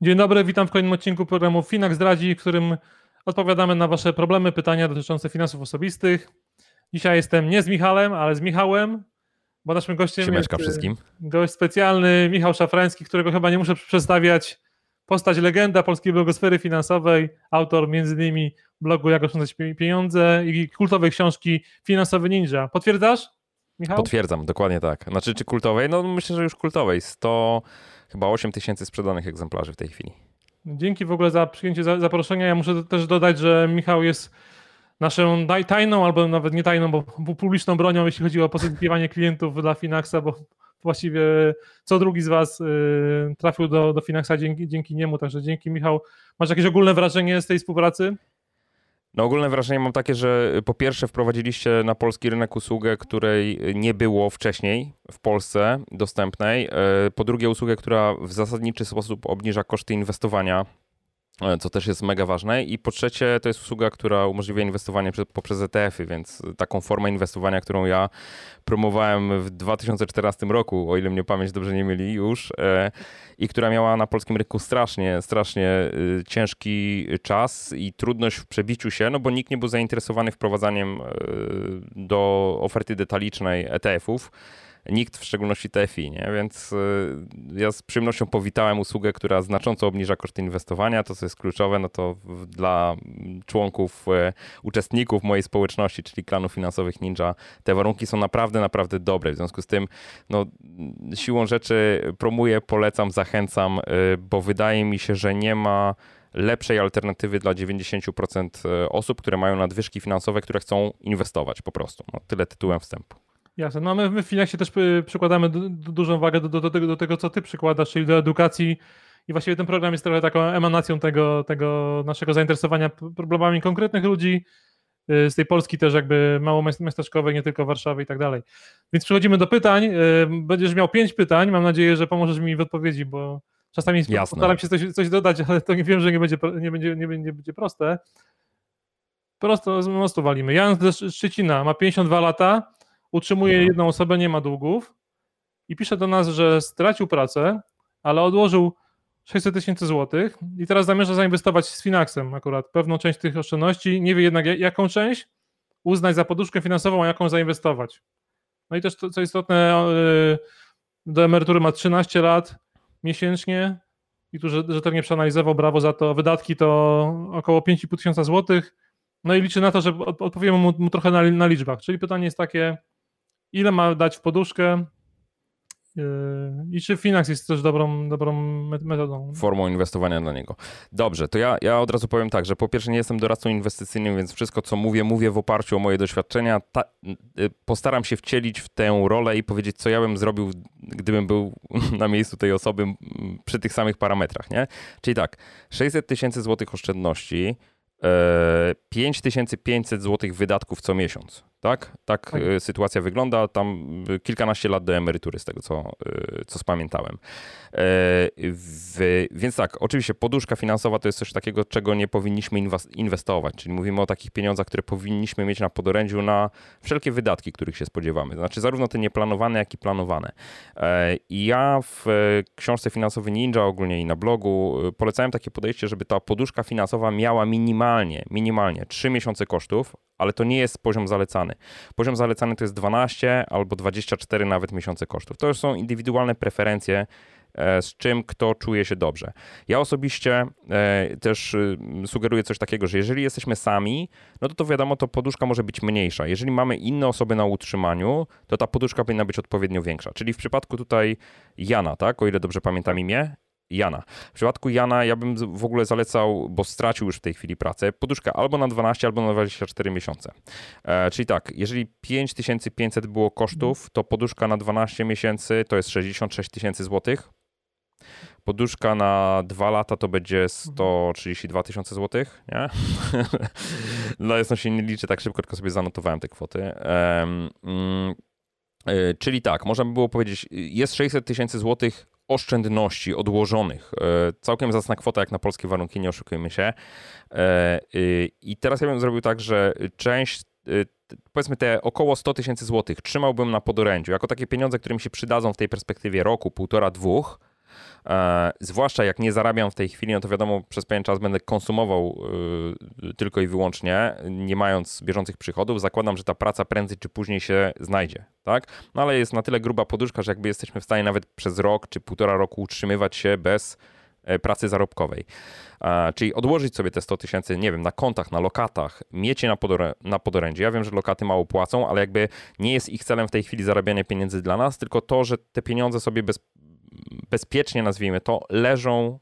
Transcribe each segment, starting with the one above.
Dzień dobry, witam w kolejnym odcinku programu Finax Zdradzi, w którym odpowiadamy na Wasze problemy, pytania dotyczące finansów osobistych. Dzisiaj jestem nie z Michałem, ale z Michałem, bo naszym gościem Siemeczka jest e, wszystkim. gość specjalny Michał Szafrański, którego chyba nie muszę przedstawiać. Postać legenda polskiej blogosfery finansowej, autor innymi blogu Jak oszczędzać pieniądze i kultowej książki Finansowy Ninja. Potwierdzasz, Michał? Potwierdzam, dokładnie tak. Znaczy, czy kultowej? No myślę, że już kultowej. 100, chyba 8 tysięcy sprzedanych egzemplarzy w tej chwili. Dzięki w ogóle za przyjęcie zaproszenia. Ja muszę też dodać, że Michał jest naszą tajną, albo nawet nie tajną, bo publiczną bronią, jeśli chodzi o pozyskiwanie klientów dla Finaxa, bo właściwie co drugi z Was y, trafił do, do Finaxa dzięki, dzięki niemu, także dzięki Michał. Masz jakieś ogólne wrażenie z tej współpracy? No ogólne wrażenie mam takie, że po pierwsze wprowadziliście na polski rynek usługę, której nie było wcześniej w Polsce dostępnej. E, po drugie usługę, która w zasadniczy sposób obniża koszty inwestowania co też jest mega ważne. I po trzecie, to jest usługa, która umożliwia inwestowanie poprzez ETF-y, więc taką formę inwestowania, którą ja promowałem w 2014 roku, o ile mnie pamięć dobrze nie mieli już, e, i która miała na polskim rynku strasznie, strasznie ciężki czas i trudność w przebiciu się, no bo nikt nie był zainteresowany wprowadzaniem e, do oferty detalicznej ETF-ów nikt, w szczególności TFI, nie? więc y, ja z przyjemnością powitałem usługę, która znacząco obniża koszty inwestowania, to co jest kluczowe, no to dla członków, y, uczestników mojej społeczności, czyli klanów finansowych Ninja, te warunki są naprawdę, naprawdę dobre, w związku z tym no, siłą rzeczy promuję, polecam, zachęcam, y, bo wydaje mi się, że nie ma lepszej alternatywy dla 90% osób, które mają nadwyżki finansowe, które chcą inwestować po prostu. No, tyle tytułem wstępu. Jasne. No my w Finaxie też y, przykładamy dużą wagę do, do, tego, do tego, co ty przykładasz, czyli do edukacji. I właściwie ten program jest trochę taką emanacją tego, tego naszego zainteresowania problemami konkretnych ludzi y, z tej Polski też jakby mało miasteczkowej, nie tylko Warszawy i tak dalej. Więc przechodzimy do pytań. Y, będziesz miał pięć pytań. Mam nadzieję, że pomożesz mi w odpowiedzi, bo czasami Jasne. postaram się coś, coś dodać, ale to nie wiem, że nie będzie, nie będzie, nie będzie, nie będzie proste. Prosto z mostu walimy. Jan z Szczecina ma 52 lata utrzymuje mhm. jedną osobę, nie ma długów. I pisze do nas, że stracił pracę, ale odłożył 600 tysięcy złotych. I teraz zamierza zainwestować z Finaxem akurat. Pewną część tych oszczędności, nie wie jednak jaką część. Uznać za poduszkę finansową, a jaką zainwestować. No i też to, co istotne, y, do emerytury ma 13 lat miesięcznie. I tu rzetelnie przeanalizował, brawo za to, wydatki to około 5,5 tysiąca złotych, no i liczy na to, że odpowiemy mu, mu trochę na, na liczbach, czyli pytanie jest takie, ile ma dać w poduszkę yy, i czy Finax jest też dobrą, dobrą metodą. Formą inwestowania dla niego. Dobrze, to ja, ja od razu powiem tak, że po pierwsze nie jestem doradcą inwestycyjnym, więc wszystko co mówię, mówię w oparciu o moje doświadczenia. Ta, y, postaram się wcielić w tę rolę i powiedzieć, co ja bym zrobił, gdybym był na miejscu tej osoby przy tych samych parametrach, nie? Czyli tak, 600 tysięcy złotych oszczędności, 5500 e, złotych wydatków co miesiąc. Tak? tak? tak, e, sytuacja wygląda. Tam e, kilkanaście lat do emerytury, z tego co, co spamiętałem. W, więc tak, oczywiście poduszka finansowa to jest coś takiego, czego nie powinniśmy inwestować. Czyli mówimy o takich pieniądzach, które powinniśmy mieć na podorędziu na wszelkie wydatki, których się spodziewamy. Znaczy zarówno te nieplanowane, jak i planowane. I ja w książce Finansowy Ninja ogólnie i na blogu polecałem takie podejście, żeby ta poduszka finansowa miała minimalnie, minimalnie 3 miesiące kosztów, ale to nie jest poziom zalecany. Poziom zalecany to jest 12 albo 24 nawet miesiące kosztów. To już są indywidualne preferencje, e, z czym kto czuje się dobrze. Ja osobiście e, też y, sugeruję coś takiego, że jeżeli jesteśmy sami, no to to wiadomo, to poduszka może być mniejsza. Jeżeli mamy inne osoby na utrzymaniu, to ta poduszka powinna być odpowiednio większa. Czyli w przypadku tutaj Jana, tak, o ile dobrze pamiętam imię, Jana. W przypadku Jana ja bym w ogóle zalecał, bo stracił już w tej chwili pracę, poduszkę albo na 12, albo na 24 miesiące. E, czyli tak, jeżeli 5500 było kosztów, to poduszka na 12 miesięcy to jest 66 tysięcy złotych. Poduszka na 2 lata to będzie 132 tysiące złotych, nie? Dla jasności nie liczę tak szybko, tylko sobie zanotowałem te kwoty. Um, czyli tak, można by było powiedzieć, jest 600 tysięcy złotych oszczędności odłożonych. E, całkiem zacna kwota jak na polskie warunki, nie oszukujmy się. E, I teraz ja bym zrobił tak, że część e, powiedzmy te około 100 tysięcy złotych trzymałbym na podorędziu, jako takie pieniądze, które mi się przydadzą w tej perspektywie roku, półtora, dwóch, E, zwłaszcza jak nie zarabiam w tej chwili, no to wiadomo, przez pewien czas będę konsumował y, tylko i wyłącznie, nie mając bieżących przychodów. Zakładam, że ta praca prędzej czy później się znajdzie, tak? No ale jest na tyle gruba poduszka, że jakby jesteśmy w stanie nawet przez rok czy półtora roku utrzymywać się bez e, pracy zarobkowej. Czyli odłożyć sobie te 100 tysięcy, nie wiem, na kontach, na lokatach, mieć je na, podorę, na podorędzie. Ja wiem, że lokaty mało płacą, ale jakby nie jest ich celem w tej chwili zarabianie pieniędzy dla nas, tylko to, że te pieniądze sobie bez, bezpiecznie, nazwijmy to, leżą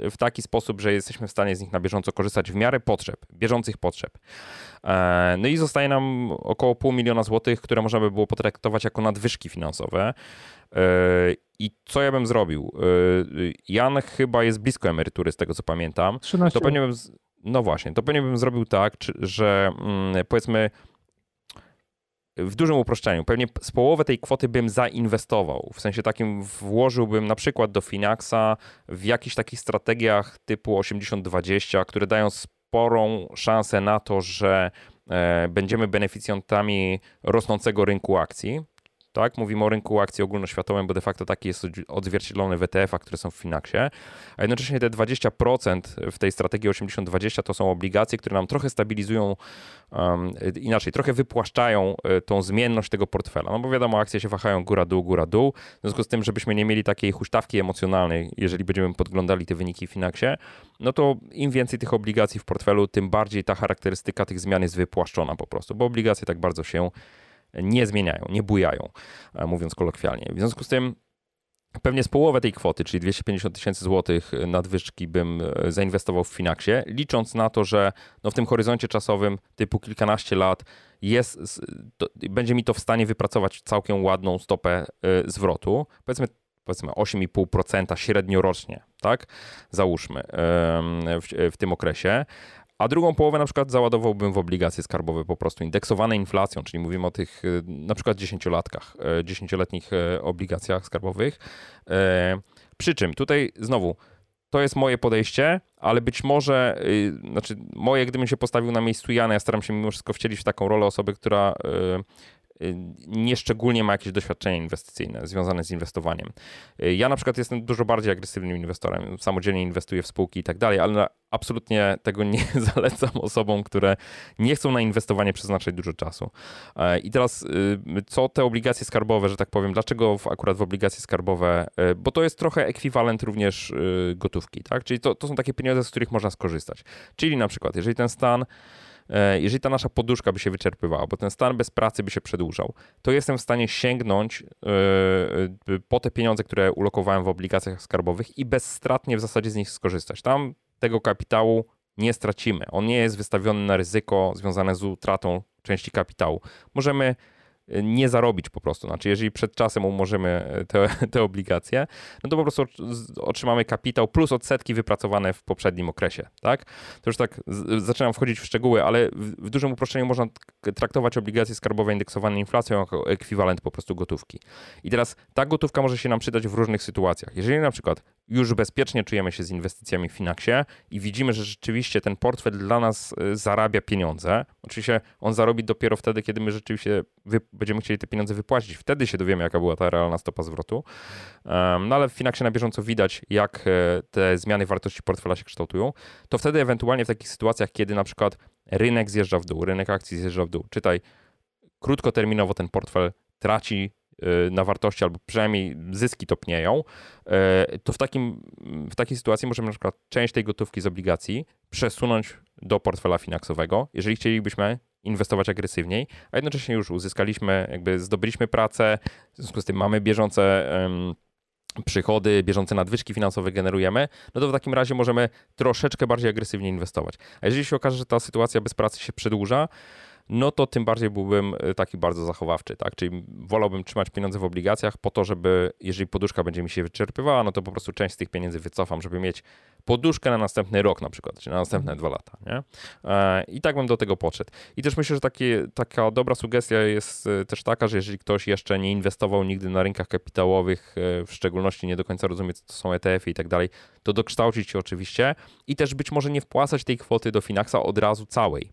y, w taki sposób, że jesteśmy w stanie z nich na bieżąco korzystać w miarę potrzeb, bieżących potrzeb. E, no i zostaje nam około pół miliona złotych, które można by było potraktować jako nadwyżki finansowe. E, I co ja bym zrobił? E, Jan chyba jest blisko emerytury, z tego co pamiętam. 13. To pewnie bym, no właśnie, to pewnie bym zrobił tak, że mm, powiedzmy w dużym uproszczeniu, pewnie z połowę tej kwoty bym zainwestował. W sensie takim włożyłbym na przykład do Finaxa w jakichś takich strategiach typu 80-20, które dają sporą szansę na to, że e, będziemy beneficjentami rosnącego rynku akcji. Tak, mówimy o rynku akcji ogólnoświatowym, bo de facto taki jest odzwierciedlony w ETF-ach, które są w Finaxie, a jednocześnie te 20% w tej strategii 80-20 to są obligacje, które nam trochę stabilizują, um, inaczej, trochę wypłaszczają e, tą zmienność tego portfela. No bo wiadomo, akcje się wahają góra-dół, góra-dół, w związku z tym, żebyśmy nie mieli takiej huśtawki emocjonalnej, jeżeli będziemy podglądali te wyniki w Finaxie, no to im więcej tych obligacji w portfelu, tym bardziej ta charakterystyka tych zmian jest wypłaszczona po prostu, bo obligacje tak bardzo się nie zmieniają, nie bujają, e, mówiąc kolokwialnie. W związku z tym Pewnie z połowę tej kwoty, czyli 250 tysięcy złotych nadwyżki bym e, zainwestował w Finaxie, licząc na to, że no w tym horyzoncie czasowym typu kilkanaście lat jest, to, będzie mi to w stanie wypracować całkiem ładną stopę e, zwrotu. Powiedzmy, powiedzmy 8,5% średniorocznie, tak? Załóżmy w, w tym okresie a drugą połowę na przykład załadowałbym w obligacje skarbowe po prostu indeksowane inflacją, czyli mówimy o tych y, na przykład dziesięciolatkach, y, dziesięcioletnich y, obligacjach skarbowych. Przy czym tutaj znowu to jest moje podejście, ale być może, znaczy moje, gdybym się postawił na miejscu Jana, ja staram się mimo wszystko wcielić w taką rolę osoby, która nieszczególnie ma jakieś doświadczenie inwestycyjne związane z inwestowaniem. Y, ja na przykład jestem dużo bardziej agresywnym inwestorem, samodzielnie inwestuję w spółki i tak dalej, ale absolutnie tego nie zalecam osobom, które nie chcą na inwestowanie przeznaczać dużo czasu. E, I teraz y, co te obligacje skarbowe, że tak powiem, dlaczego akurat w obligacje skarbowe, bo to jest trochę ekwiwalent również gotówki, tak? Czyli to, to są takie pieniądze, z których można skorzystać. Czyli na przykład, jeżeli ten stan E, jeżeli ta nasza poduszka by się wyczerpywała, bo ten stan bez pracy by się przedłużał, to jestem w stanie sięgnąć e, e, po te pieniądze, które ulokowałem w obligacjach skarbowych i bezstratnie w zasadzie z nich skorzystać. Tam tego kapitału nie stracimy. On nie jest wystawiony na ryzyko związane z utratą części kapitału. Możemy nie zarobić po prostu. Znaczy, jeżeli przed czasem umorzymy te, te obligacje, no to po prostu otrzymamy kapitał plus odsetki wypracowane w poprzednim okresie, tak? To już tak zaczynam wchodzić w szczegóły, ale w, w dużym uproszczeniu można traktować obligacje skarbowe indeksowane inflacją jako ekwiwalent po prostu gotówki. I teraz ta gotówka może się nam przydać w różnych sytuacjach. Jeżeli na przykład już bezpiecznie czujemy się z inwestycjami w Finaxie i widzimy, że rzeczywiście ten portfel dla nas y, zarabia pieniądze. Oczywiście on zarobi dopiero wtedy, kiedy my rzeczywiście będziemy chcieli te pieniądze wypłacić. Wtedy się dowiemy, jaka była ta realna stopa zwrotu. No ale w Finaxie na bieżąco widać, jak e, te zmiany wartości portfela się kształtują. To wtedy ewentualnie w takich sytuacjach, kiedy na przykład rynek zjeżdża w dół, rynek akcji zjeżdża w dół, czytaj, krótkoterminowo ten portfel traci na wartości, albo przynajmniej zyski topnieją, y, to w, takim, w takiej sytuacji możemy na przykład część tej gotówki z obligacji przesunąć do portfela finansowego, jeżeli chcielibyśmy inwestować agresywniej, a jednocześnie już uzyskaliśmy, jakby zdobyliśmy pracę, w związku z tym mamy bieżące przychody, bieżące nadwyżki finansowe generujemy, no to w takim razie możemy troszeczkę bardziej agresywnie inwestować. A jeżeli się okaże, że ta sytuacja bez pracy się przedłuża, no to tym bardziej byłbym e, taki bardzo zachowawczy, tak? Czyli wolałbym trzymać pieniądze w obligacjach po to, żeby jeżeli poduszka będzie mi się wyczerpywała, no to po prostu część z tych pieniędzy wycofam, żeby mieć poduszkę na następny rok na przykład, czy na następne dwa lata, nie? E, I tak bym do tego podszedł. I też myślę, że takie, taka dobra sugestia jest e, też taka, że jeżeli ktoś jeszcze nie inwestował nigdy na rynkach kapitałowych, w szczególności nie do końca rozumie, co to są ETF-y i tak dalej, to dokształcić się oczywiście i też być może nie wpłacać tej kwoty do Finaxa od razu całej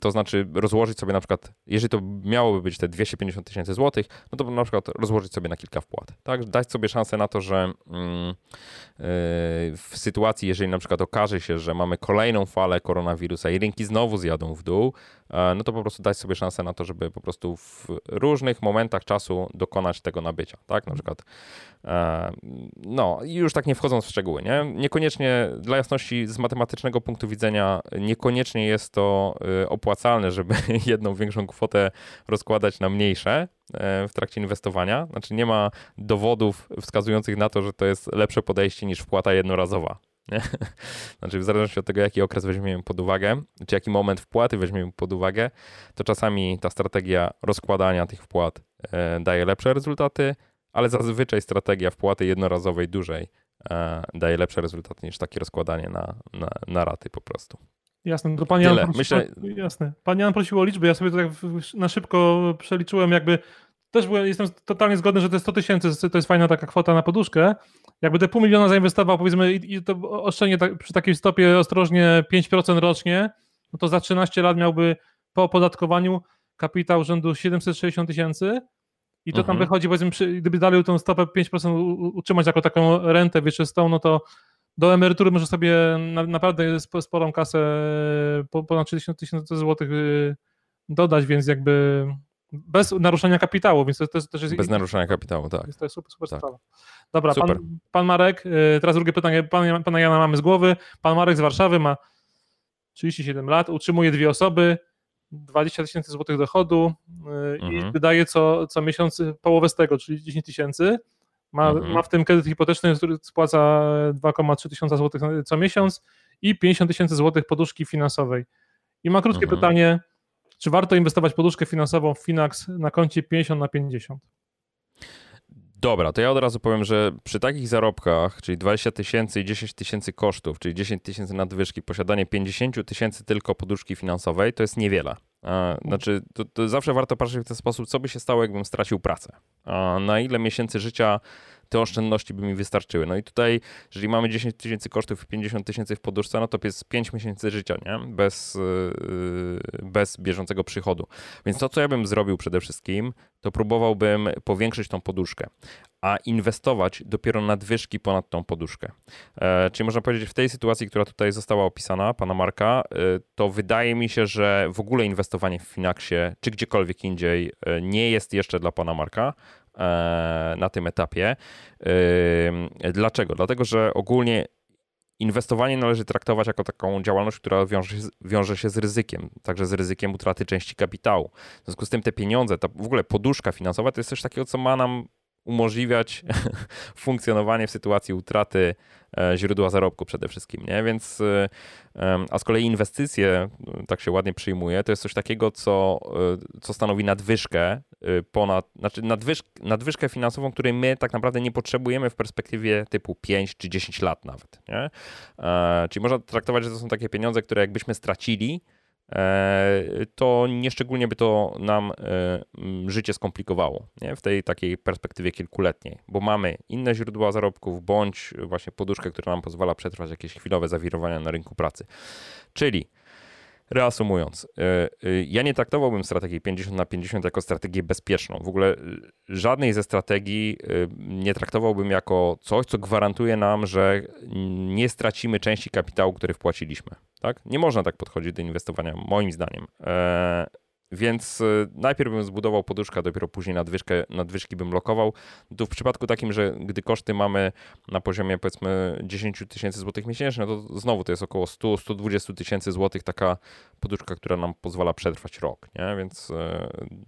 to znaczy rozłożyć sobie na przykład, jeżeli to miałoby być te 250 tysięcy złotych, no to na przykład rozłożyć sobie na kilka wpłat, tak? Dać sobie szansę na to, że mm, w sytuacji, jeżeli na przykład okaże się, że mamy kolejną falę koronawirusa i rynki znowu zjadą w dół, no to po prostu dać sobie szansę na to, żeby po prostu w różnych momentach czasu dokonać tego nabycia, tak? Na przykład no i już tak nie wchodząc w szczegóły, nie? Niekoniecznie, dla jasności z matematycznego punktu widzenia, niekoniecznie jest to y, opłacalne, żeby jedną większą kwotę rozkładać na mniejsze e, w trakcie inwestowania. Znaczy nie ma dowodów wskazujących na to, że to jest lepsze podejście niż wpłata jednorazowa. Nie? Znaczy, w zależności od tego, jaki okres weźmiemy pod uwagę, czy jaki moment wpłaty weźmiemy pod uwagę, to czasami ta strategia rozkładania tych wpłat e, daje lepsze rezultaty, ale zazwyczaj strategia wpłaty jednorazowej dużej e, daje lepsze rezultaty niż takie rozkładanie na, na, na raty po prostu. Jasne, to pan Jan, prosił, Myślę... jasne. Pan Jan prosił o liczby, ja sobie to tak na szybko przeliczyłem, jakby też jestem totalnie zgodny, że te 100 tysięcy to jest fajna taka kwota na poduszkę. Jakby te pół miliona zainwestował, powiedzmy, i to oszczędnie tak, przy takiej stopie ostrożnie 5% rocznie, no to za 13 lat miałby po opodatkowaniu kapitał rzędu 760 tysięcy, i to mhm. tam wychodzi, powiedzmy, przy, gdyby dalej tą stopę 5% utrzymać jako taką rentę wieczystą, no to do emerytury może sobie na, naprawdę sporą kasę, ponad 30 tysięcy złotych y, dodać, więc jakby bez naruszenia kapitału, więc to, to też jest... Bez naruszenia kapitału, tak. to jest super, super tak. sprawa. Dobra, super. Pan, pan, Marek, y, teraz drugie pytanie, pan, pana Jana mamy z głowy. Pan Marek z Warszawy ma 37 lat, utrzymuje dwie osoby, 20 tysięcy złotych dochodu y, mhm. i wydaje co, co miesiąc połowę z tego, czyli 10 tysięcy. Ma, mhm. ma w tym kredyt hipoteczny, który spłaca 2,3 tysiąca złotych co miesiąc i 50 tysięcy złotych poduszki finansowej. I ma krótkie mhm. pytanie, czy warto inwestować poduszkę finansową w Finax na koncie 50 na 50? Dobra, to ja od razu powiem, że przy takich zarobkach, czyli 20 tysięcy i 10 tysięcy kosztów, czyli 10 tysięcy nadwyżki, posiadanie 50 tysięcy tylko poduszki finansowej, to jest niewiele. Znaczy, to, to, zawsze warto patrzeć w ten sposób, co by się stało, jakbym stracił pracę. Na ile miesięcy życia te oszczędności by mi wystarczyły. No i tutaj, jeżeli mamy 10 tysięcy kosztów i 50 tysięcy w poduszce, no to jest 5 miesięcy życia, nie? Bez, yy, bez bieżącego przychodu. Więc to, co ja bym zrobił przede wszystkim, to próbowałbym powiększyć tą poduszkę, a inwestować dopiero nadwyżki ponad tą poduszkę. E, czyli można powiedzieć, w tej sytuacji, która tutaj została opisana, pana Marka, e, to wydaje mi się, że w ogóle inwestowanie w Finaxie, czy gdziekolwiek indziej, e, nie jest jeszcze dla pana Marka, na tym etapie. E, dlaczego? Dlatego, że ogólnie inwestowanie należy traktować jako taką działalność, która wiąże się, wiąże się z ryzykiem, także z ryzykiem utraty części kapitału. W związku z tym te pieniądze, ta w ogóle poduszka finansowa to jest coś takiego, co ma nam umożliwiać funkcjonowanie w sytuacji utraty e, źródła zarobku przede wszystkim, nie? Więc a z kolei inwestycje, tak się ładnie przyjmuje, to jest coś takiego, co, co stanowi nadwyżkę ponad, znaczy nadwyżk, nadwyżkę finansową, której my tak naprawdę nie potrzebujemy w perspektywie typu 5 czy 10 lat nawet. Nie? E, czyli można traktować, że to są takie pieniądze, które jakbyśmy stracili, e, to nieszczególnie by to nam e, życie skomplikowało nie? w tej takiej perspektywie kilkuletniej, bo mamy inne źródła zarobków, bądź właśnie poduszkę, która nam pozwala przetrwać jakieś chwilowe zawirowania na rynku pracy. Czyli Reasumując, e, e, ja nie traktowałbym strategii 50 na 50 jako strategię bezpieczną. W ogóle e, żadnej ze strategii nie traktowałbym jako coś, co gwarantuje nam, że nie stracimy części kapitału, który wpłaciliśmy. Tak? Nie można tak podchodzić do inwestowania, moim zdaniem. Więc y, najpierw bym zbudował poduszkę, dopiero później nadwyżkę, nadwyżki bym lokował. Tu w przypadku takim, że gdy koszty mamy na poziomie powiedzmy 10 tysięcy złotych miesięcznie, no to znowu to jest około 100-120 tysięcy złotych taka poduszka, która nam pozwala przetrwać rok, nie? Więc y,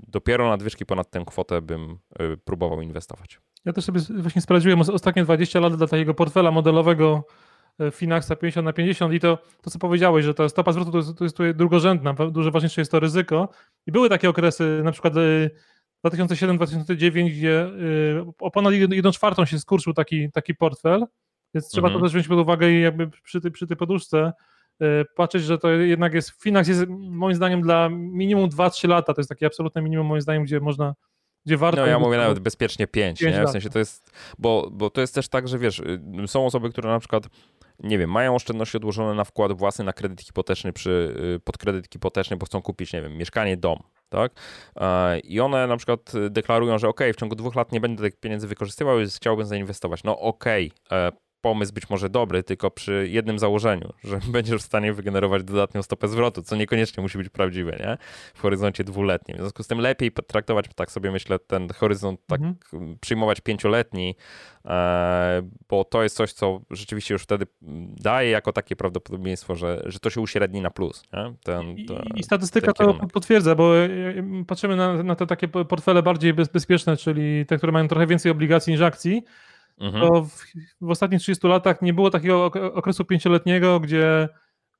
dopiero nadwyżki ponad tę kwotę bym y, próbował inwestować. Ja też sobie właśnie sprawdziłem ostatnie 20 lat dla takiego portfela modelowego Finaxa 50 na 50 i to, to co powiedziałeś, że ta stopa zwrotu to jest, to jest tutaj drugorzędna, dużo ważniejsze jest to ryzyko. I były takie okresy, na przykład 2007-2009, e, gdzie e, o ponad 1 czwartą się skurczył taki, taki portfel, więc trzeba mhm. to też wziąć pod uwagę i jakby przy tej, przy tej poduszce patrzeć, że to jednak jest, Finax jest moim zdaniem dla minimum 2-3 lata, to jest takie absolutne minimum moim zdaniem, gdzie można gdzie warto. No ja mówię nawet bezpiecznie 5, 5 nie? w sensie to jest, bo, bo to jest też tak, że wiesz, y, są osoby, które na przykład nie wiem, mają oszczędności odłożone na wkład własny, na kredyt hipoteczny, przy, y, pod kredyt hipoteczny, bo chcą kupić, nie wiem, mieszkanie, dom, tak? I one na przykład deklarują, że ok, w ciągu dwóch lat nie będę tych pieniędzy wykorzystywał, więc chciałbym zainwestować. No ok, pomysł być może dobry, tylko przy jednym założeniu, że będziesz w stanie wygenerować dodatnią stopę zwrotu, co niekoniecznie musi być prawdziwe, nie? W horyzoncie dwuletnim. W związku z tym lepiej traktować, tak sobie myślę, ten horyzont, tak mhm. przyjmować pięcioletni, e, bo to jest coś, co rzeczywiście już wtedy daje jako takie prawdopodobieństwo, że, że to się uśredni na plus. Nie? Ten, I, I, statystyka to potwierdza, bo e, patrzymy na, na te takie portfele bardziej bezpieczne, czyli te, które mają trochę więcej obligacji niż akcji, mhm. to w, w, ostatnich 30 latach nie było takiego okresu pięcioletniego, gdzie,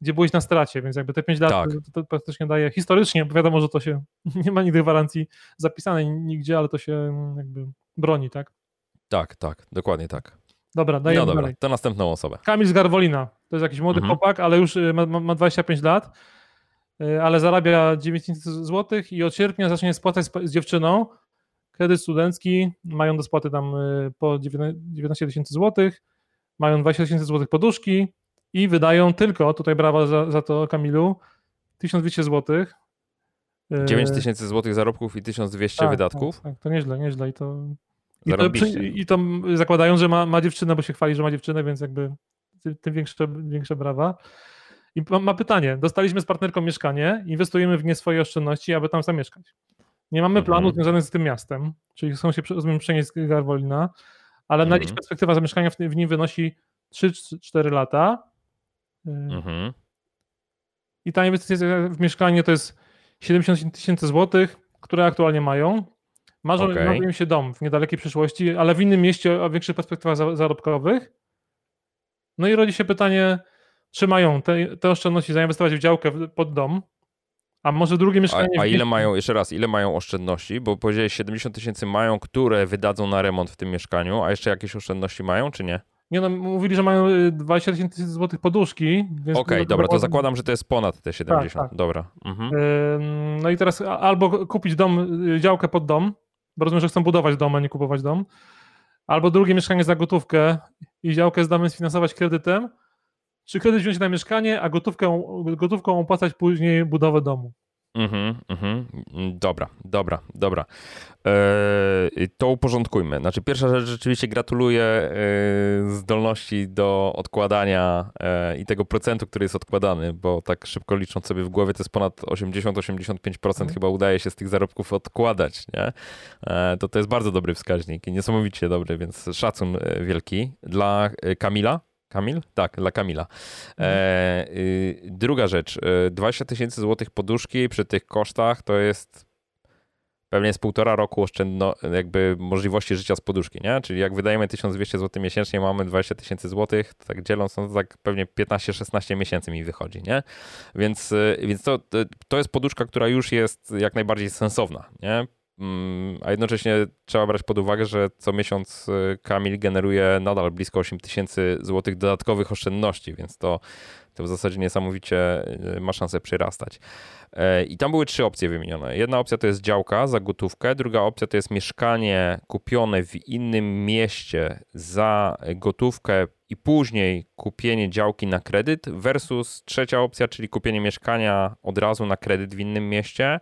gdzie byłeś na stracie, więc jakby te 5 lat tak. to, to, praktycznie daje historycznie, bo wiadomo, że to się nie ma nigdy gwarancji zapisanej nigdzie, ale to się jakby broni, tak? Tak, tak, dokładnie tak. Dobra, dajemy No dobra, dalej. to następną osobę. Kamil z Garwolina. To jest jakiś młody mhm. chłopak, ale już y, ma, ma 25 lat, y, ale zarabia 900 zł i od sierpnia zacznie spłacać z dziewczyną kredyt studencki, mają do spłaty tam y, po 19 tysięcy złotych, mają 20 tysięcy złotych poduszki i wydają tylko, tutaj brawa za, za to Kamilu, 1200 złotych. 9 y, tysięcy złotych zarobków i 1200 tak, wydatków? Tak, tak, to nieźle, nieźle i to... I to, I to zakładając, że ma, ma dziewczynę, bo się chwali, że ma dziewczynę, więc jakby tym większe, większe brawa. I ma, ma pytanie. Dostaliśmy z partnerką mieszkanie, inwestujemy w nie swoje oszczędności, aby tam zamieszkać. Nie mamy planu mhm. związanych z tym miastem, czyli chcą się rozumiem, przenieść z Garwolina, ale mhm. na dziś perspektywa zamieszkania w, w nim wynosi 3-4 lata. Y, mhm. I ta inwestycja w mieszkanie to jest 70 tysięcy złotych, które aktualnie mają. Marzą okay. im się dom w niedalekiej przyszłości, ale w innym mieście o większych perspektywach zarobkowych. No i rodzi się pytanie, czy mają te, te oszczędności zainwestować w działkę pod dom, a może drugie mieszkanie. A, a ile mają, jeszcze raz, ile mają oszczędności? Bo powiedziałeś 70 tysięcy mają, które wydadzą na remont w tym mieszkaniu, a jeszcze jakieś oszczędności mają, czy nie? Nie no, mówili, że mają 20 y, tysięcy złotych poduszki. Okej, okay, dobra, to zakładam, że to jest ponad te 70. Tak, tak. Dobra. Mhm. No i teraz albo kupić dom, y, działkę pod dom, bo rozumiem, że chcą budować dom, a nie kupować dom, albo drugie mieszkanie za gotówkę i działkę z domem sfinansować kredytem, czy kredyt wziąć na mieszkanie, a gotówkę, gotówką opłacać później budowę domu. Mhm, mhm. Dobra, dobra, dobra. Eee, to uporządkujmy. Znaczy, pierwsza rzecz, rzeczywiście gratuluję e, zdolności do odkładania e, i tego procentu, który jest odkładany, bo tak szybko licząc sobie w głowie, to jest ponad 80-85% mhm. chyba udaje się z tych zarobków odkładać, nie? E, to to jest bardzo dobry wskaźnik i niesamowicie dobry, więc szacun wielki. Dla Kamila, Kamil? Tak, dla Kamila. E, y, druga rzecz. 20 e, tysięcy złotych poduszki przy tych kosztach to jest pewnie z półtora roku oszczędno, jakby możliwości życia z poduszki, nie? Czyli jak wydajemy 1200 zł miesięcznie, mamy 20 tysięcy złotych, tak dzieląc, no to tak pewnie 15-16 miesięcy mi wychodzi, nie? Więc, e, więc to, to jest poduszka, która już jest jak najbardziej sensowna, nie? Mm, a jednocześnie trzeba brać pod uwagę, że co miesiąc y, Kamil generuje nadal blisko 8 tysięcy złotych dodatkowych oszczędności, więc to, to w zasadzie niesamowicie y, ma szansę przyrastać. E, I tam były trzy opcje wymienione. Jedna opcja to jest działka za gotówkę, druga opcja to jest mieszkanie kupione w innym mieście za gotówkę i później kupienie działki na kredyt versus trzecia opcja, czyli kupienie mieszkania od razu na kredyt w innym mieście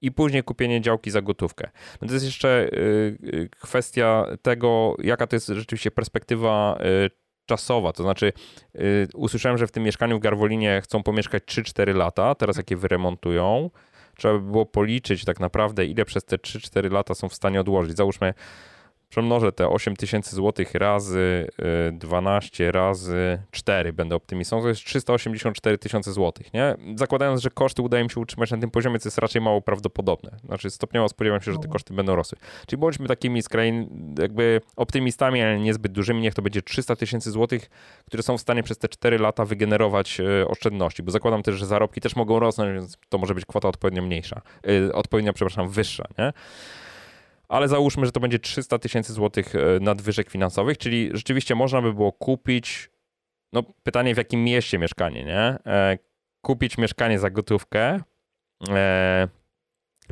i później kupienie działki za gotówkę. No to jest jeszcze y, y, kwestia tego, jaka to jest rzeczywiście perspektywa y, czasowa. To znaczy, usłyszałem, że w tym mieszkaniu w Garwolinie chcą pomieszkać 3-4 lata, teraz jakie wyremontują. Trzeba by było policzyć tak naprawdę, ile przez te 3-4 lata są w stanie odłożyć. Załóżmy, przemnożę te 8 tysięcy złotych razy 12 y, razy 4, będę optymistą, to jest 384 tysiące złotych, nie? Zakładając, że koszty udaje mi się utrzymać na tym poziomie, co jest raczej mało prawdopodobne. Znaczy stopniowo spodziewam się, że te no. koszty będą rosły. Czyli bądźmy takimi skrajnie jakby optymistami, ale niezbyt dużymi, niech to będzie 300 tysięcy złotych, które są w stanie przez te 4 lata wygenerować y, oszczędności, bo zakładam też, że zarobki też mogą rosnąć, więc to może być kwota odpowiednio mniejsza, yy, odpowiednio, przepraszam, wyższa, nie? Ale załóżmy, że to będzie 300 tysięcy złotych e, nadwyżek finansowych, czyli rzeczywiście można by było kupić, no pytanie w jakim mieście mieszkanie, nie? E, kupić mieszkanie za gotówkę, e,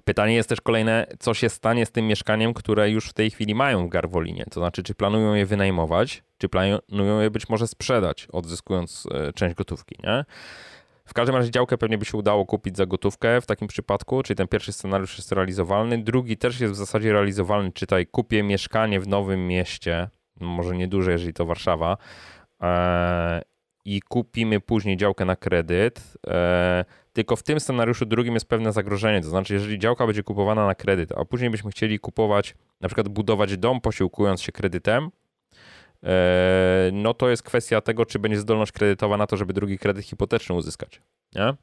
Pytanie jest też kolejne, co się stanie z tym mieszkaniem, które już w tej chwili mają w Garwolinie? To znaczy, czy planują je wynajmować, czy planują je być może sprzedać, odzyskując część gotówki, nie? W każdym razie działkę pewnie by się udało kupić za gotówkę w takim przypadku, czyli ten pierwszy scenariusz jest realizowalny. Drugi też jest w zasadzie realizowalny, czytaj kupię mieszkanie w nowym mieście, może nieduże, jeżeli to Warszawa, e, i kupimy później działkę na kredyt. E, tylko w tym scenariuszu drugim jest pewne zagrożenie. To znaczy, jeżeli działka będzie kupowana na kredyt, a później byśmy chcieli kupować, na przykład budować dom posiłkując się kredytem, no to jest kwestia tego, czy będzie zdolność kredytowa na to, żeby drugi kredyt hipoteczny uzyskać. Nie?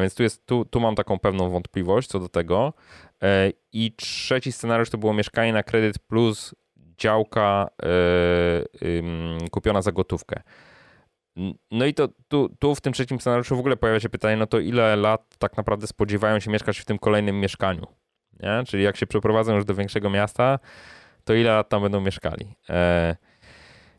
Więc tu, jest, tu, tu mam taką pewną wątpliwość co do tego. E, I trzeci scenariusz to było mieszkanie na kredyt plus działka kupiona za gotówkę. No i to tu, tu w tym trzecim scenariuszu w ogóle pojawia się pytanie, no to ile lat tak naprawdę spodziewają się mieszkać w tym kolejnym mieszkaniu? Nie? Czyli jak się przeprowadzą już do większego miasta, to ile lat tam będą mieszkali?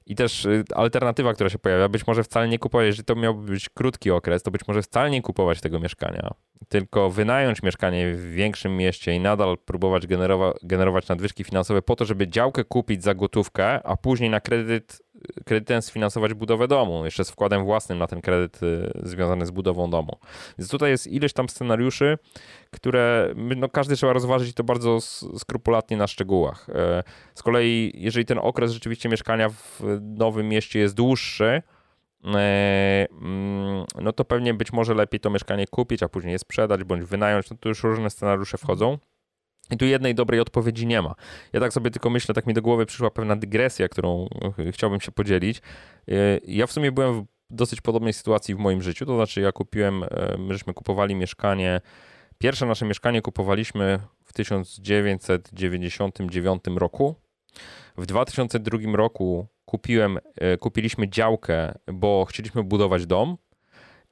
I też y, alternatywa, która się pojawia, być może wcale nie kupować, jeżeli to miałby być krótki okres, to być może wcale nie kupować tego mieszkania, tylko wynająć mieszkanie w większym mieście i nadal próbować generowa- generować nadwyżki finansowe po to, żeby działkę kupić za gotówkę, a później na kredyt kredytem sfinansować budowę domu, jeszcze z wkładem własnym na ten kredyt y, związany z budową domu. Więc tutaj jest ileś tam scenariuszy, które no, każdy trzeba rozważyć to bardzo skrupulatnie na szczegółach. E, z kolei, jeżeli ten okres rzeczywiście mieszkania w nowym mieście jest dłuższy, e, mm, no to pewnie być może lepiej to mieszkanie kupić, a później je sprzedać bądź wynająć. No to już różne scenariusze wchodzą. I tu jednej dobrej odpowiedzi nie ma. Ja tak sobie tylko myślę, tak mi do głowy przyszła pewna dygresja, którą e, chciałbym się podzielić. E, ja w sumie byłem w dosyć podobnej sytuacji w moim życiu, to znaczy ja kupiłem, e, my żeśmy kupowali mieszkanie, pierwsze nasze mieszkanie kupowaliśmy w 1999 roku. W 2002 roku kupiłem, kupiliśmy działkę, bo chcieliśmy budować dom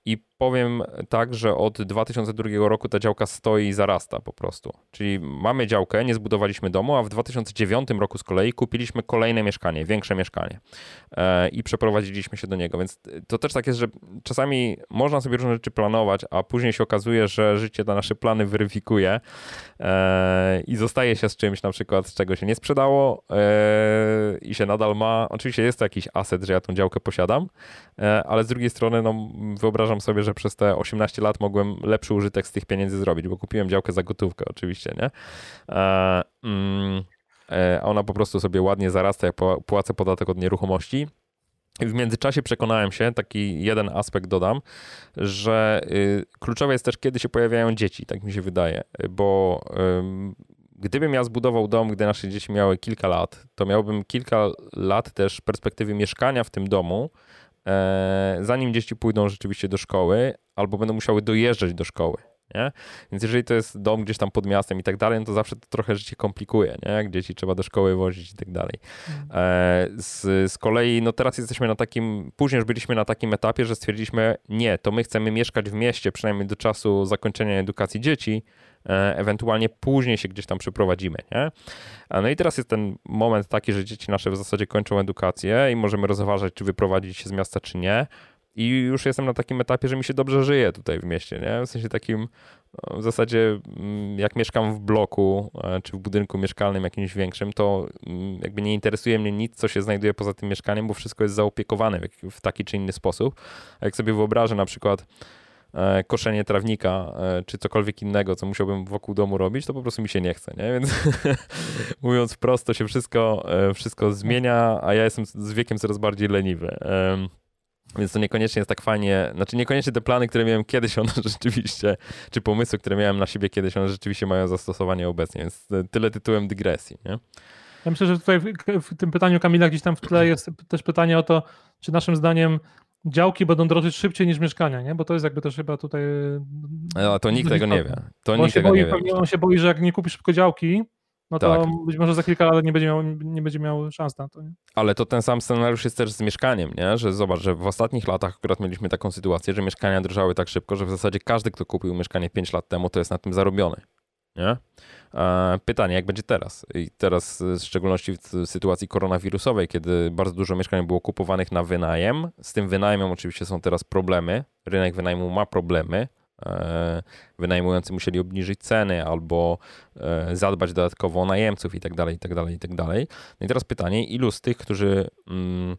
i powiem tak, że od 2002 roku ta działka stoi i zarasta po prostu. Czyli mamy działkę, nie zbudowaliśmy domu, a w 2009 roku z kolei kupiliśmy kolejne mieszkanie, większe mieszkanie e, i przeprowadziliśmy się do niego. Więc to też tak jest, że czasami można sobie różne rzeczy planować, a później się okazuje, że życie te nasze plany weryfikuje e, i zostaje się z czymś na przykład, z czego się nie sprzedało e, i się nadal ma. Oczywiście jest to jakiś aset, że ja tą działkę posiadam, ale z drugiej strony no, wyobrażam sobie, że przez te 18 lat mogłem lepszy użytek z tych pieniędzy zrobić, bo kupiłem działkę za gotówkę oczywiście, nie? E, mm, e, ona po prostu sobie ładnie zarasta, jak płacę podatek od nieruchomości. W międzyczasie przekonałem się, taki jeden aspekt dodam, że y, kluczowe jest też, kiedy się pojawiają dzieci, tak mi się wydaje, bo gdybym ja zbudował dom, gdy nasze dzieci miały kilka lat, to miałbym kilka lat też perspektywy mieszkania w tym domu, zanim dzieci pójdą rzeczywiście do szkoły, albo będą musiały dojeżdżać do szkoły. Nie? Więc jeżeli to jest dom gdzieś tam pod miastem i tak dalej, no to zawsze to trochę życie komplikuje, nie? jak dzieci trzeba do szkoły wozić i tak dalej. E, z, z kolei, no teraz jesteśmy na takim, później już byliśmy na takim etapie, że stwierdziliśmy, nie, to my chcemy mieszkać w mieście, przynajmniej do czasu zakończenia edukacji dzieci, E, ewentualnie później się gdzieś tam przeprowadzimy, nie? No i teraz jest ten moment taki, że dzieci nasze w zasadzie kończą edukację i możemy rozważać, czy wyprowadzić się z miasta, czy nie. I już jestem na takim etapie, że mi się dobrze żyje tutaj w mieście, nie? W sensie takim, no, w zasadzie mm, jak mieszkam w bloku, e, czy w budynku mieszkalnym jakimś większym, to mm, jakby nie interesuje mnie nic, co się znajduje poza tym mieszkaniem, bo wszystko jest zaopiekowane w taki czy inny sposób. A jak sobie wyobrażę na przykład E, koszenie trawnika, e, czy cokolwiek innego, co musiałbym wokół domu robić, to po prostu mi się nie chce, nie? Więc mówiąc prosto, się wszystko, e, wszystko zmienia, a ja jestem z wiekiem coraz bardziej leniwy. Więc to niekoniecznie jest tak fajnie, znaczy niekoniecznie te plany, które miałem kiedyś, one rzeczywiście, czy pomysły, które miałem na siebie kiedyś, one rzeczywiście mają zastosowanie obecnie, więc tyle tytułem dygresji, nie? Ja myślę, że tutaj w, w tym pytaniu Kamila gdzieś tam w tle jest też pytanie o to, czy naszym zdaniem działki będą drożyć szybciej niż mieszkania, nie? Bo to jest jakby też chyba tutaj... No, to nikt tego nie wie. To nikt tego boi, nie wie. On się boi, że jak nie kupisz szybko działki, no to tak. być może za kilka lat nie będzie, miał, nie będzie miał szans na to. Nie? Ale to ten sam scenariusz jest też z mieszkaniem, nie? Że zobacz, że w ostatnich latach akurat mieliśmy taką sytuację, że mieszkania drożały tak szybko, że w zasadzie każdy, kto kupił mieszkanie 5 lat temu, to jest na tym zarobiony. Nie? Pytanie, jak będzie teraz? I teraz, w szczególności w sytuacji koronawirusowej, kiedy bardzo dużo mieszkań było kupowanych na wynajem. Z tym wynajmem oczywiście są teraz problemy. Rynek wynajmu ma problemy. Wynajmujący musieli obniżyć ceny albo zadbać dodatkowo o najemców i tak dalej, i tak dalej, i tak dalej. No i teraz pytanie, ilu z tych, którzy mm,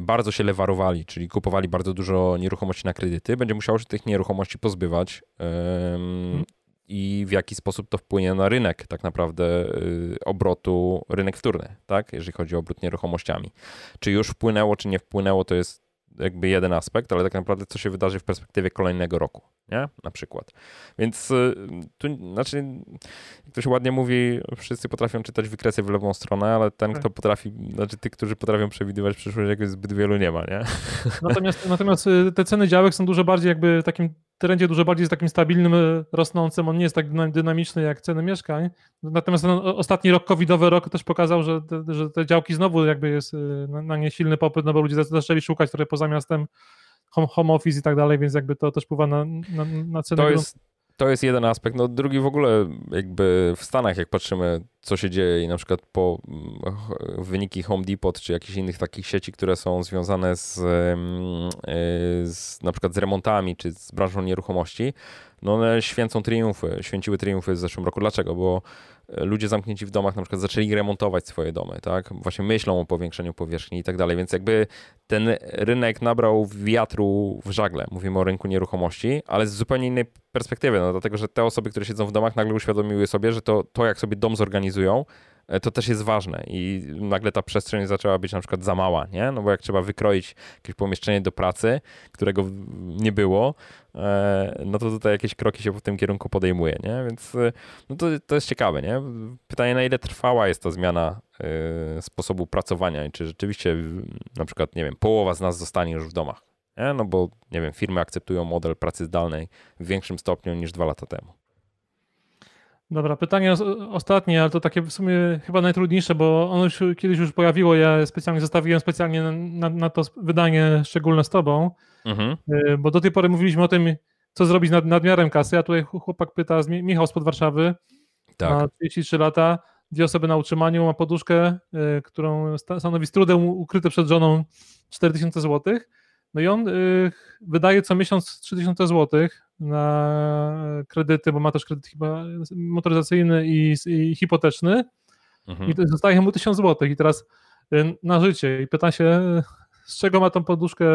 bardzo się lewarowali, czyli kupowali bardzo dużo nieruchomości na kredyty, będzie musiało się tych nieruchomości pozbywać hmm. I w jaki sposób to wpłynie na rynek tak naprawdę y, obrotu, rynek wtórny, tak, jeżeli chodzi o obrót nieruchomościami. Czy już wpłynęło, czy nie wpłynęło, to jest jakby jeden aspekt, ale tak naprawdę co się wydarzy w perspektywie kolejnego roku, nie? Na przykład. Więc y, tu, znaczy, jak to się ładnie mówi, wszyscy potrafią czytać wykresy w lewą stronę, ale ten, tak. kto potrafi, znaczy tych, którzy potrafią przewidywać przyszłość, jakoś zbyt wielu nie ma, nie? Natomiast, natomiast y, te ceny działek są dużo bardziej jakby takim trendzie dużo bardziej jest takim stabilnym, e, rosnącym. On nie jest tak dynamiczny jak ceny mieszkań. Natomiast ten ostatni rok covidowy rok też pokazał, że te, że te działki znowu jakby jest e, na, nie silny popyt, no bo ludzie zaczęli szukać trochę poza miastem home, home office i tak dalej, więc jakby to też wpływa na, na, na ceny. To jest, to jest jeden aspekt. No drugi w ogóle jakby w Stanach, jak patrzymy, co się dzieje i na przykład po wyniki Home Depot czy jakichś innych takich sieci, które są związane z, y, z na przykład z remontami czy z branżą nieruchomości, no one święcą triumfy, święciły triumfy w zeszłym roku. Dlaczego? Bo ludzie zamknięci w domach na przykład zaczęli remontować swoje domy, tak? Właśnie myślą o powiększeniu powierzchni i tak dalej, więc jakby ten rynek nabrał wiatru w żagle. Mówimy o rynku nieruchomości, ale z zupełnie innej perspektywy, no dlatego, że te osoby, które siedzą w domach nagle uświadomiły sobie, że to, to jak sobie dom zorganizują, to też jest ważne i nagle ta przestrzeń zaczęła być na przykład za mała, nie? No bo jak trzeba wykroić jakieś pomieszczenie do pracy, którego nie było, e, no to tutaj jakieś kroki się w tym kierunku podejmuje, nie? Więc e, no to, to jest ciekawe, nie? Pytanie, na ile trwała jest ta zmiana sposobu pracowania i czy rzeczywiście na przykład, nie wiem, połowa z nas zostanie już w domach, nie? No bo, nie wiem, firmy akceptują model pracy zdalnej w większym stopniu niż dwa lata temu. Dobra, pytanie ostatnie, ale to takie w sumie chyba najtrudniejsze, bo ono już kiedyś już pojawiło. Ja specjalnie zostawiłem specjalnie na, na to wydanie szczególne z tobą, mhm. Y, bo do tej pory mówiliśmy o tym, co zrobić nad nadmiarem kasy. A tutaj chłopak pyta, Michał spod Warszawy, tak. ma 33 lata, dwie osoby na utrzymaniu, ma poduszkę, y, którą stanowi z trudem ukryte przed żoną 4000 zł. No i on y, wydaje co miesiąc 3000 zł na kredyty, bo ma też kredyt chyba motoryzacyjny i, i hipoteczny mhm. i zostaje mu 1000 zł i teraz y, na życie i pyta się z czego ma tą poduszkę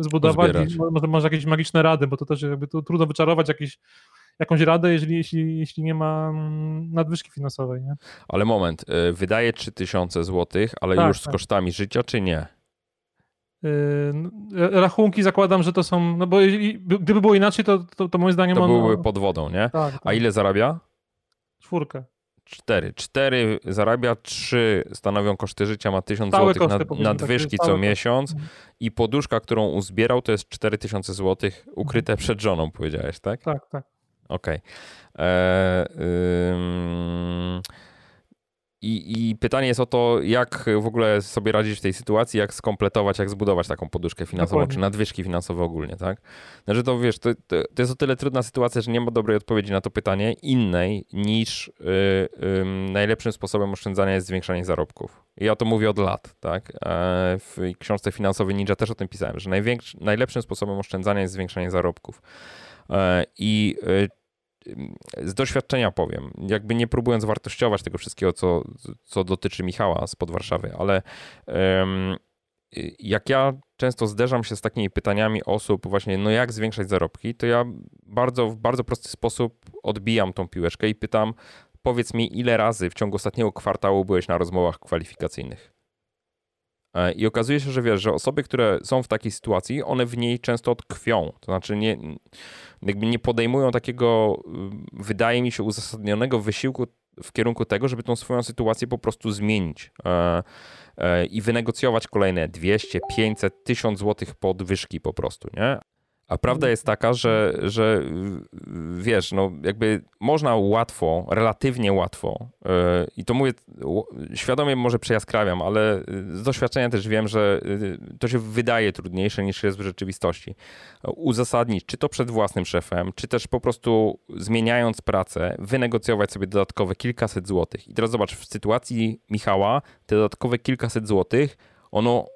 zbudować i może, może jakieś magiczne rady, bo to też jakby to trudno wyczarować jakieś, jakąś radę, jeżeli, jeśli, jeśli nie ma mm, nadwyżki finansowej. Nie? Ale moment, y, wydaje 3000 zł, ale tak, już z tak. kosztami życia, czy nie? Yy, rachunki zakładam, że to są, no bo jeżeli, gdyby było inaczej, to, to, to moim zdaniem to on... pod wodą, nie? Tak, tak. A ile zarabia? Czwórkę. Cztery. Cztery zarabia, trzy stanowią koszty życia, ma tysiąc złotych nad, nadwyżki co miesiąc mhm. i poduszka, którą uzbierał, to jest cztery tysiące złotych ukryte mhm. przed żoną, powiedziałeś, tak? Tak, tak. Okej. Okay. E, i, I, pytanie jest o to, jak w ogóle sobie radzić w tej sytuacji, jak skompletować, jak zbudować taką poduszkę finansową, Dokładnie. czy nadwyżki finansowe ogólnie, tak? Znaczy to wiesz, to, to, to, jest o tyle trudna sytuacja, że nie ma dobrej odpowiedzi na to pytanie, innej niż yy, yy, najlepszym sposobem oszczędzania jest zwiększanie zarobków. I ja to mówię od lat, tak? E, w książce finansowej Ninja też o tym pisałem, że najlepszym sposobem oszczędzania jest zwiększanie zarobków. E, I y, z doświadczenia powiem, jakby nie próbując wartościować tego wszystkiego, co, co dotyczy Michała spod Warszawy, ale um, jak ja często zderzam się z takimi pytaniami osób, właśnie, no jak zwiększać zarobki, to ja bardzo, w bardzo prosty sposób odbijam tą piłeczkę i pytam, powiedz mi, ile razy w ciągu ostatniego kwartału byłeś na rozmowach kwalifikacyjnych? E, I okazuje się, że wiesz, że osoby, które są w takiej sytuacji, one w niej często tkwią. To znaczy nie, jakby nie podejmują takiego, y, wydaje mi się, uzasadnionego wysiłku w kierunku tego, żeby tą swoją sytuację po prostu zmienić e, e, i wynegocjować kolejne 200, 500, 1000 złotych podwyżki po prostu, nie? A prawda jest taka, że, że wiesz, no jakby można łatwo, relatywnie łatwo, yy, i to mówię świadomie może przejaskrawiam, ale z doświadczenia też wiem, że yy, to się wydaje trudniejsze niż jest w rzeczywistości. Uzasadnić, czy to przed własnym szefem, czy też po prostu zmieniając pracę, wynegocjować sobie dodatkowe kilkaset złotych. I teraz zobacz, w sytuacji Michała te dodatkowe kilkaset złotych, ono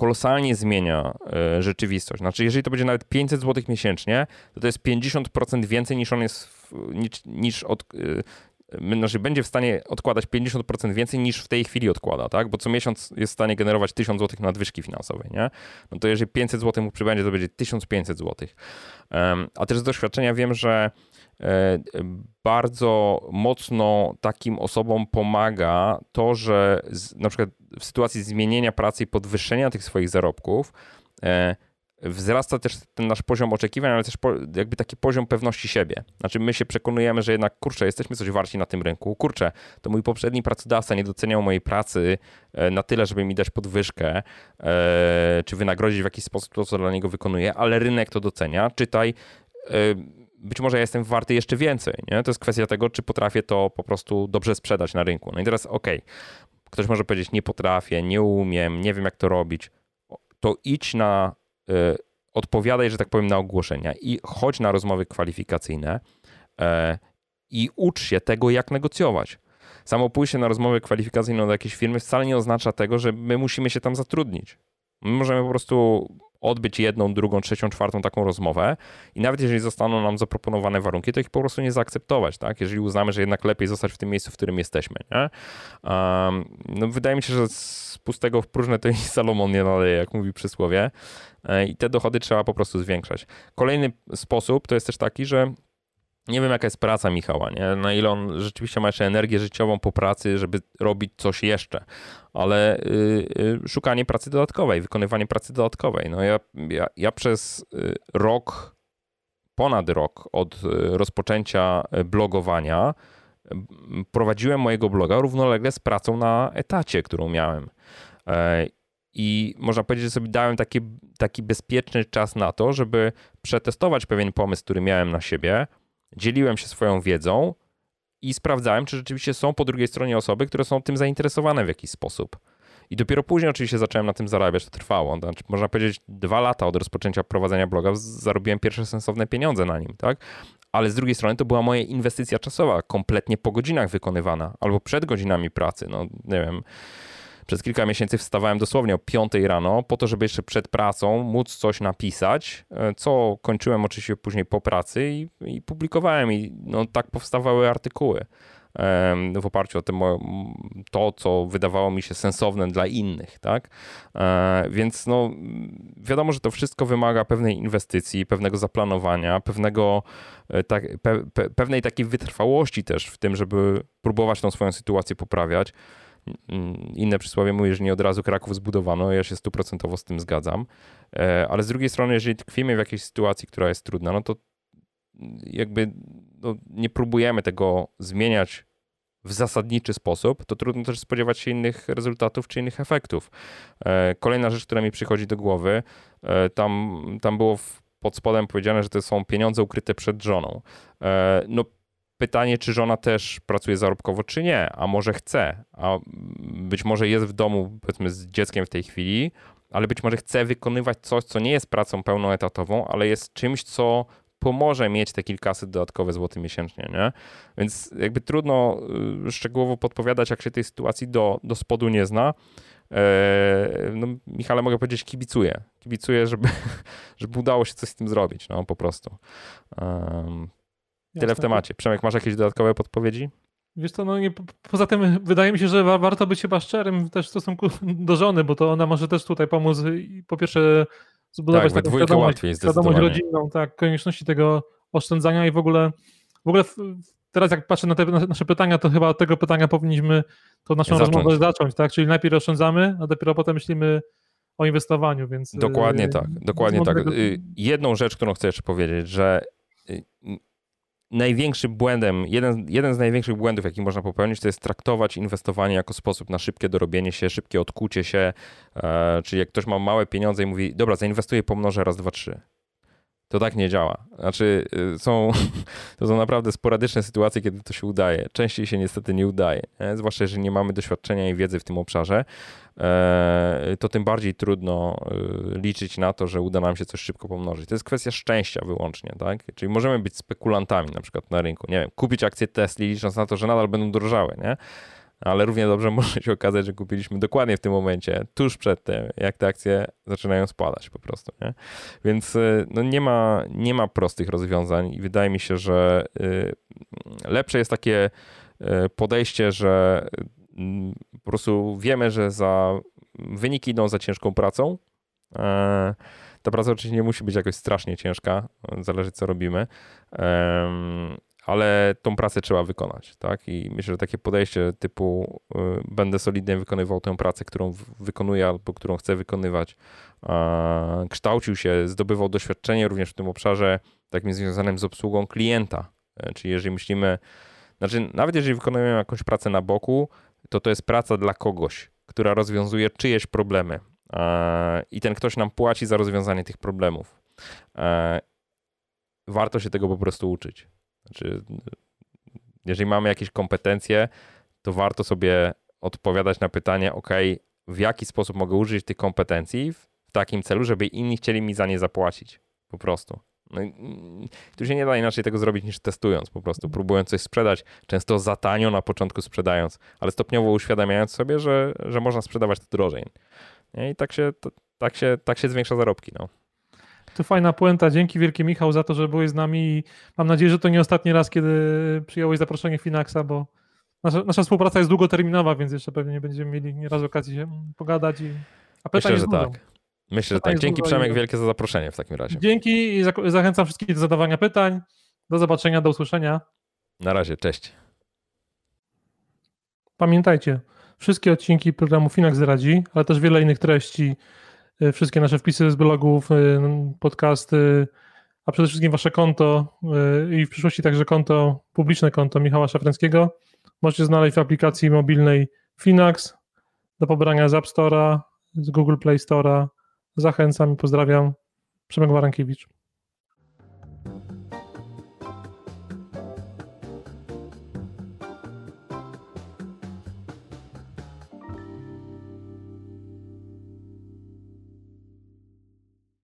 kolosalnie zmienia e, rzeczywistość. Znaczy, jeżeli to będzie nawet 500 zł miesięcznie, to to jest 50% więcej niż on jest, niż, niż od, e, znaczy będzie w stanie odkładać 50% więcej niż w tej chwili odkłada, tak? Bo co miesiąc jest w stanie generować 1000 zł nadwyżki finansowej, nie? No to jeżeli 500 zł mu przybędzie, to będzie 1500 zł. A też z doświadczenia wiem, że bardzo mocno takim osobom pomaga to, że na przykład w sytuacji zmienienia pracy i podwyższenia tych swoich zarobków e, wzrasta też ten nasz poziom oczekiwań, ale też jakby taki poziom pewności siebie. Znaczy my się przekonujemy, że jednak, kurczę, jesteśmy coś warci na tym rynku. Kurczę, to mój poprzedni pracodawca nie doceniał mojej pracy e, na tyle, żeby mi dać podwyżkę, czy wynagrodzić w jakiś sposób to, co dla niego wykonuję, ale rynek to docenia. Czytaj, być może ja jestem warty jeszcze więcej. Nie? To jest kwestia tego, czy potrafię to po prostu dobrze sprzedać na rynku. No i teraz, okej, okay, ktoś może powiedzieć, nie potrafię, nie umiem, nie wiem, jak to robić. To idź na, y, odpowiadaj, że tak powiem, na ogłoszenia i chodź na rozmowy kwalifikacyjne y, i ucz się tego, jak negocjować. Samo pójście na rozmowę kwalifikacyjną do jakiejś firmy wcale nie oznacza tego, że my musimy się tam zatrudnić. My możemy po prostu odbyć jedną, drugą, trzecią, czwartą taką rozmowę i nawet jeżeli zostaną nam zaproponowane warunki, to ich po prostu nie zaakceptować, tak? Jeżeli uznamy, że jednak lepiej zostać w tym miejscu, w którym jesteśmy, nie? Um, no wydaje mi się, że z pustego w próżne to i Salomon nie naleje, jak mówi przysłowie e, i te dochody trzeba po prostu zwiększać. Kolejny sposób to jest też taki, że nie wiem, jaka jest praca Michała, nie? na ile on rzeczywiście ma jeszcze energię życiową po pracy, żeby robić coś jeszcze, ale y, y, szukanie pracy dodatkowej, wykonywanie pracy dodatkowej. No ja, ja, ja przez y, rok, ponad rok od rozpoczęcia blogowania, prowadziłem mojego bloga równolegle z pracą na etacie, którą miałem. E, I można powiedzieć, że sobie dałem taki, taki bezpieczny czas na to, żeby przetestować pewien pomysł, który miałem na siebie, dzieliłem się swoją wiedzą i sprawdzałem, czy rzeczywiście są po drugiej stronie osoby, które są tym zainteresowane w jakiś sposób. I dopiero później oczywiście zacząłem na tym zarabiać, to trwało. Znaczy, można powiedzieć, dwa lata od rozpoczęcia prowadzenia bloga zarobiłem pierwsze sensowne pieniądze na nim, tak? Ale z drugiej strony to była moja inwestycja czasowa, kompletnie po godzinach wykonywana, albo przed godzinami pracy. No nie wiem, przez kilka miesięcy wstawałem dosłownie o 5 rano, po to, żeby jeszcze przed pracą móc coś napisać, e, co kończyłem oczywiście później po pracy i, i publikowałem. I no, tak powstawały artykuły w oparciu o to, co wydawało mi się sensowne dla innych, tak? E, więc no, wiadomo, że to wszystko wymaga pewnej inwestycji, pewnego zaplanowania, pewnego, e, tak, pe, pe, pewnej takiej wytrwałości też w tym, żeby próbować tą swoją sytuację poprawiać. Mm, inne przysłowie mówi, że nie od razu Kraków zbudowano, ja się stuprocentowo z tym zgadzam. E, ale z drugiej strony, jeżeli tkwimy w jakiejś sytuacji, która jest trudna, no to jakby no, nie próbujemy tego zmieniać w zasadniczy sposób, to trudno też spodziewać się innych rezultatów czy innych efektów. E, kolejna rzecz, która mi przychodzi do głowy, e, tam, tam było pod spodem powiedziane, że to są pieniądze ukryte przed żoną. No pytanie, czy żona też pracuje zarobkowo, czy nie, a może chce, a być może jest w domu, powiedzmy, z dzieckiem w tej chwili, ale być może chce wykonywać coś, co nie jest pracą pełnoetatową, ale jest czymś, co pomoże mieć te kilkaset dodatkowe złoty miesięcznie, nie? Więc jakby trudno y, szczegółowo podpowiadać, jak się tej sytuacji do, do spodu nie zna. Eee, no, Michale, mogę powiedzieć, kibicuję. Kibicuję, żeby, żeby udało się coś z tym zrobić, no po prostu. Um, Tyle w temacie. Przemek, masz jakieś dodatkowe podpowiedzi? Wiesz co, no nie, poza tym wydaje mi się, że warto być chyba szczerym też w stosunku do żony, bo to ona może też tutaj pomóc i po pierwsze zbudować tak, taką świadomość, świadomość rodzinną, tak, konieczności tego oszczędzania i w ogóle w ogóle teraz jak patrzę na te nasze pytania, to chyba od tego pytania powinniśmy tą naszą zacząć. rozmowę zacząć, tak? Czyli najpierw oszczędzamy, a dopiero potem myślimy o inwestowaniu, więc... Dokładnie yy, tak, dokładnie tak. Y, jedną rzecz, którą chcę jeszcze powiedzieć, że y, największym błędem, jeden, jeden z największych błędów, jaki można popełnić, to jest traktować inwestowanie jako sposób na szybkie dorobienie się, szybkie odkucie się. E, czyli jak ktoś ma małe pieniądze i mówi, dobra, zainwestuję, pomnożę raz, dwa, trzy. To tak nie działa. Znaczy, y, są, to są naprawdę sporadyczne sytuacje, kiedy to się udaje. Częściej się niestety nie udaje, nie? zwłaszcza jeżeli nie mamy doświadczenia i wiedzy w tym obszarze. E, to tym bardziej trudno y, liczyć na to, że uda nam się coś szybko pomnożyć. To jest kwestia szczęścia wyłącznie, tak? Czyli możemy być spekulantami na przykład na rynku, nie wiem, kupić akcje Tesla licząc na to, że nadal będą drożały, nie? Ale równie dobrze może się okazać, że kupiliśmy dokładnie w tym momencie, tuż przed tym, jak te akcje zaczynają spadać po prostu. Nie? Więc y, no nie, ma, nie ma prostych rozwiązań i wydaje mi się, że y, lepsze jest takie y, podejście, że po prostu wiemy, że za wyniki idą za ciężką pracą. E, ta praca oczywiście nie musi być jakoś strasznie ciężka, zależy co robimy ale tą pracę trzeba wykonać, tak? I myślę, że takie podejście typu y, będę solidnie wykonywał tę pracę, którą wykonuję albo którą chcę wykonywać, kształcił się, zdobywał doświadczenie również w tym obszarze takim związanym z obsługą klienta. E, czyli jeżeli myślimy, znaczy nawet jeżeli wykonujemy jakąś pracę na boku, to to jest praca dla kogoś, która rozwiązuje czyjeś problemy i ten ktoś nam płaci za rozwiązanie tych problemów. E, warto się tego po prostu uczyć. Znaczy, jeżeli mamy jakieś kompetencje, to warto sobie odpowiadać na pytanie, ok, w jaki sposób mogę użyć tych kompetencji w takim celu, żeby inni chcieli mi za nie zapłacić. Po prostu. No, tu się nie da inaczej tego zrobić niż testując, po prostu próbując coś sprzedać, często za tanio na początku sprzedając, ale stopniowo uświadamiając sobie, że, że można sprzedawać to drożej. I tak się, tak się, tak się zwiększa zarobki. No. To fajna puenta. Dzięki wielkie Michał za to, że byłeś z nami i mam nadzieję, że to nie ostatni raz, kiedy przyjąłeś zaproszenie Finaxa, bo nasza, nasza współpraca jest długoterminowa, więc jeszcze pewnie nie będziemy mieli nieraz okazji się pogadać. I... A Myślę, że tak. Myślę, że tak. Dzięki Przemek wielkie za zaproszenie w takim razie. Dzięki i zachęcam wszystkich do zadawania pytań. Do zobaczenia, do usłyszenia. Na razie, cześć. Pamiętajcie, wszystkie odcinki programu Finax radzi, ale też wiele innych treści wszystkie nasze wpisy z blogów, e, podcasty, a przede wszystkim wasze konto e, i w przyszłości także konto, publiczne konto Michała Szafrańskiego możecie znaleźć w aplikacji mobilnej Finax do pobrania z App Store'a, z Google Play Store'a. Zachęcam i pozdrawiam. Przemek Warankiewicz.